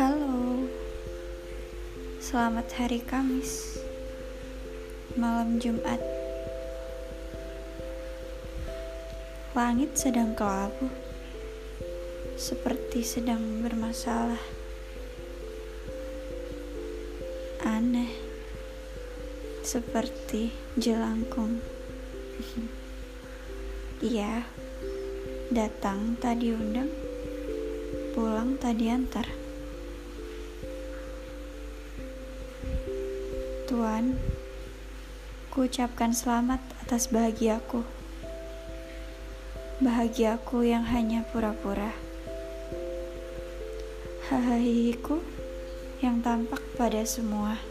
Halo, selamat hari Kamis, malam Jumat. Langit sedang kelabu, seperti sedang bermasalah. Aneh, seperti jelangkung. Iya, datang tadi undang, pulang tadi antar. Tuhan, ku ucapkan selamat atas bahagiaku. Bahagiaku yang hanya pura-pura. Hahahiku yang tampak pada semua.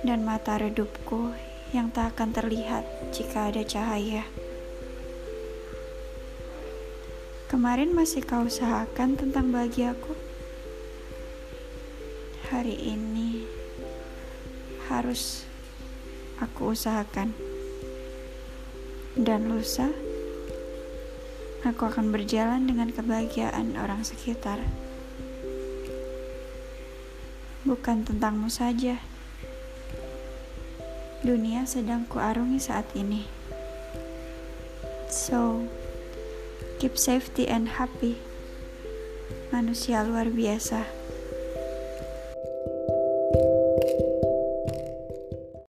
Dan mata redupku yang tak akan terlihat jika ada cahaya. Kemarin masih kau usahakan tentang bahagiaku. Hari ini harus aku usahakan. Dan lusa, aku akan berjalan dengan kebahagiaan orang sekitar. Bukan tentangmu saja dunia sedang kuarungi saat ini. So, keep safety and happy. Manusia luar biasa.